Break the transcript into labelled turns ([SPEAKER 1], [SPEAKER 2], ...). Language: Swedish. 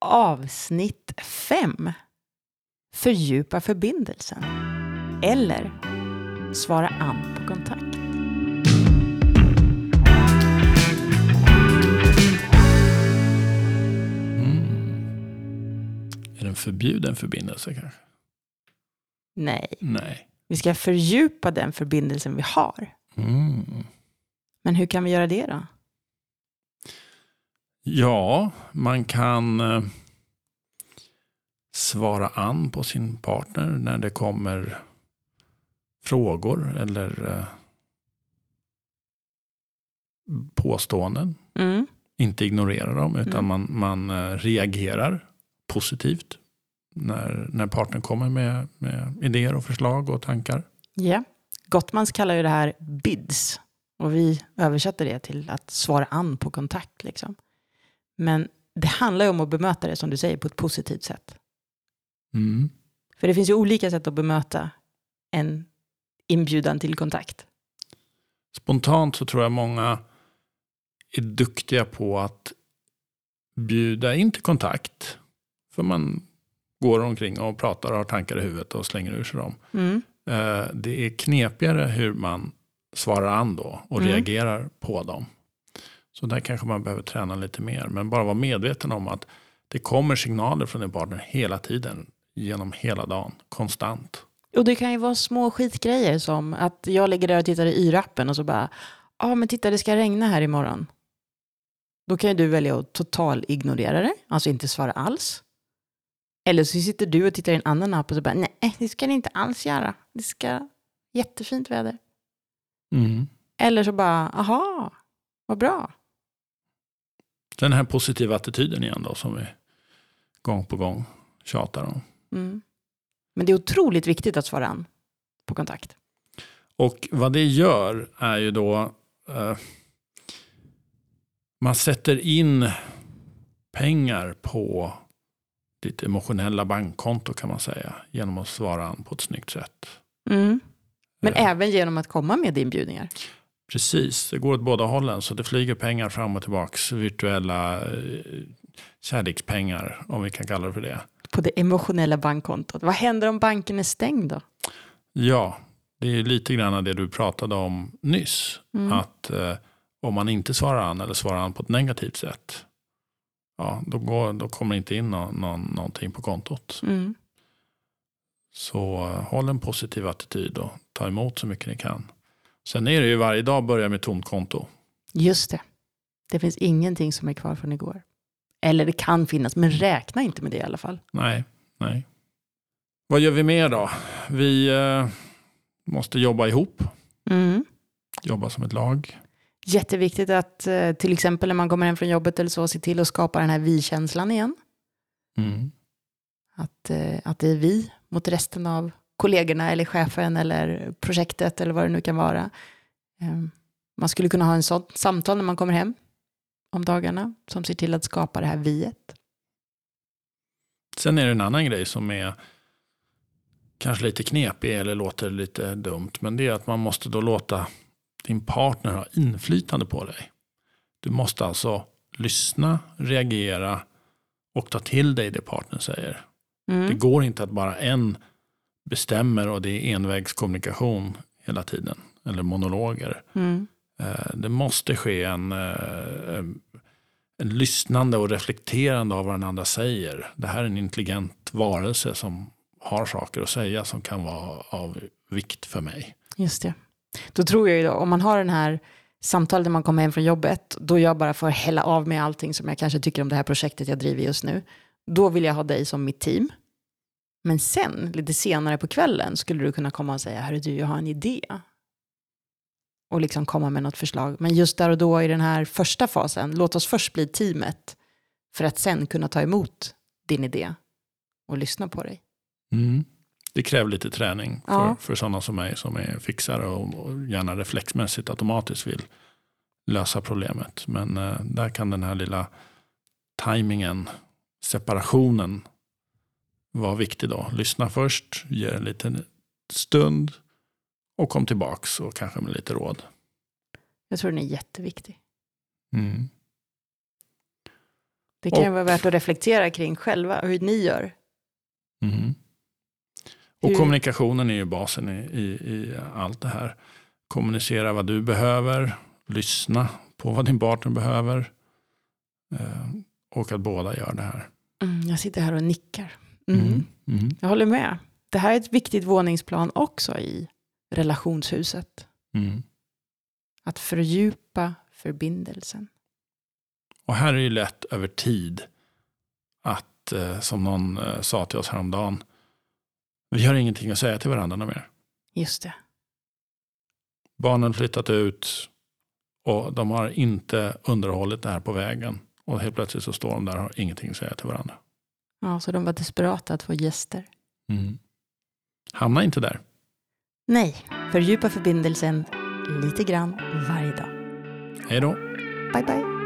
[SPEAKER 1] Avsnitt 5. Fördjupa förbindelsen. Eller svara an på kontakt.
[SPEAKER 2] Är det en förbjuden förbindelse kanske?
[SPEAKER 1] Nej,
[SPEAKER 2] Nej.
[SPEAKER 1] vi ska fördjupa den förbindelsen vi har.
[SPEAKER 2] Mm.
[SPEAKER 1] Men hur kan vi göra det då?
[SPEAKER 2] Ja, man kan eh, svara an på sin partner när det kommer frågor eller eh, påståenden.
[SPEAKER 1] Mm.
[SPEAKER 2] Inte ignorera dem utan
[SPEAKER 1] Mm.
[SPEAKER 2] man, man eh, reagerar positivt när, när partnern kommer med, med idéer och förslag och tankar.
[SPEAKER 1] Ja. Gottmans kallar ju det här bids. Och vi översätter det till att svara an på kontakt. Liksom. Men det handlar ju om att bemöta det, som du säger, på ett positivt sätt.
[SPEAKER 2] Mm.
[SPEAKER 1] För det finns ju olika sätt att bemöta en inbjudan till kontakt.
[SPEAKER 2] Spontant så tror jag många är duktiga på att bjuda in till kontakt. För man går omkring och pratar och har tankar i huvudet och slänger ur sig dem.
[SPEAKER 1] Mm.
[SPEAKER 2] Eh, Det är knepigare hur man svarar an då och
[SPEAKER 1] Mm.
[SPEAKER 2] reagerar på dem. Så där kanske man behöver träna lite mer. Men bara vara medveten om att det kommer signaler från din partner hela tiden. Genom hela dagen, konstant.
[SPEAKER 1] Och det kan ju vara små skitgrejer som att jag ligger där och tittar i yr-appen och så bara, ja ah, men titta det ska regna här imorgon. Då kan ju du välja att total ignorera det, alltså inte svara alls. Eller så sitter du och tittar i en annan app och så bara, nej det ska det inte alls göra. Det ska jättefint väder.
[SPEAKER 2] Mm.
[SPEAKER 1] Eller så bara, aha, vad bra.
[SPEAKER 2] Den här positiva attityden igen då som vi gång på gång tjatar om.
[SPEAKER 1] Mm. Men det är otroligt viktigt att svara an på kontakt.
[SPEAKER 2] Och vad det gör är ju då eh, man sätter in pengar på ditt emotionella bankkonto kan man säga. Genom att svara an på ett snyggt sätt.
[SPEAKER 1] Mm. Men
[SPEAKER 2] Eh,
[SPEAKER 1] även genom att komma med inbjudningar.
[SPEAKER 2] Precis, det går åt båda hållen. Så det flyger pengar fram och tillbaks. Virtuella eh, kärlekspengar om vi kan kalla det för det.
[SPEAKER 1] På det emotionella bankkontot. Vad händer om banken är stängd då?
[SPEAKER 2] Ja, det är lite grann det du pratade om nyss.
[SPEAKER 1] Mm.
[SPEAKER 2] Att eh, om man inte svarar an eller svarar an på ett negativt sätt. Ja, då, går, då kommer det inte in nå, nå, någonting på kontot.
[SPEAKER 1] Mm.
[SPEAKER 2] Så eh, håll en positiv attityd och ta emot så mycket ni kan. Sen är det ju varje dag börja med tomt konto.
[SPEAKER 1] Just det. Det finns ingenting som är kvar från igår. Eller det kan finnas, men räkna inte med det i alla fall.
[SPEAKER 2] Nej, nej. Vad gör vi mer då? Vi eh, måste jobba ihop.
[SPEAKER 1] Mm.
[SPEAKER 2] Jobba som ett lag.
[SPEAKER 1] Jätteviktigt att eh, till exempel när man kommer hem från jobbet eller så, se till att skapa den här vi-känslan igen.
[SPEAKER 2] Mm.
[SPEAKER 1] Att, eh, att det är vi mot resten av kollegorna eller chefen eller projektet eller vad det nu kan vara. Eh, Man skulle kunna ha en sån samtal när man kommer hem om dagarna som ser till att skapa det här viet.
[SPEAKER 2] Sen är det en annan grej som är kanske lite knepig eller låter lite dumt. Men det är att man måste då låta din partner ha inflytande på dig. Du måste alltså lyssna, reagera och ta till dig det partnern säger. Det
[SPEAKER 1] Mm.
[SPEAKER 2] går inte att bara en bestämmer och det är envägskommunikation hela tiden. Eller monologer.
[SPEAKER 1] Mm.
[SPEAKER 2] Eh, Det måste ske en, eh, en en lyssnande och reflekterande av vad den andra säger. Det här är en intelligent varelse som har saker att säga som kan vara av vikt för mig.
[SPEAKER 1] Just det. Då tror jag ju då, om man har den här samtalet när man kommer hem från jobbet, då jag bara får hälla av med allting som jag kanske tycker om det här projektet jag driver just nu. Då vill jag ha dig som mitt team. Men sen, lite senare på kvällen, skulle du kunna komma och säga, hörru du, jag har en idé. Och liksom komma med något förslag. Men just där och då i den här första fasen, låt oss först bli teamet. För att sen kunna ta emot din idé och lyssna på dig.
[SPEAKER 2] Mm. Det kräver lite träning för,
[SPEAKER 1] Ja.
[SPEAKER 2] för sådana som mig som är fixare och, och gärna reflexmässigt automatiskt vill lösa problemet. Men eh, där kan den här lilla tajmingen, separationen vara viktig då. Lyssna först, ge en liten stund och kom tillbaks och kanske med lite råd.
[SPEAKER 1] Jag tror den är jätteviktig.
[SPEAKER 2] Mm.
[SPEAKER 1] Det kan
[SPEAKER 2] Och-
[SPEAKER 1] vara värt att reflektera kring själva, hur ni gör.
[SPEAKER 2] Mhm. Och
[SPEAKER 1] Hur-
[SPEAKER 2] kommunikationen är ju basen i, i, i allt det här. Kommunicera vad du behöver, lyssna på vad din partner behöver. Eh, och att båda gör det här.
[SPEAKER 1] Mm, jag sitter här och nickar. Mm.
[SPEAKER 2] Mm. Mm.
[SPEAKER 1] Jag håller med. Det här är ett viktigt våningsplan också i relationshuset.
[SPEAKER 2] Mm.
[SPEAKER 1] Att fördjupa förbindelsen.
[SPEAKER 2] Och här är det ju lätt över tid att, eh, som någon eh, sa till oss häromdagen, vi har ingenting att säga till varandra mer.
[SPEAKER 1] Just det.
[SPEAKER 2] Barnen flyttat ut och de har inte underhållit det här på vägen. Och helt plötsligt så står de där och har ingenting att säga till varandra.
[SPEAKER 1] Ja, så de var desperata att få gäster.
[SPEAKER 2] Mm. Hamna inte där.
[SPEAKER 1] Nej, fördjupa förbindelsen lite grann varje dag.
[SPEAKER 2] Hej då.
[SPEAKER 1] Bye bye.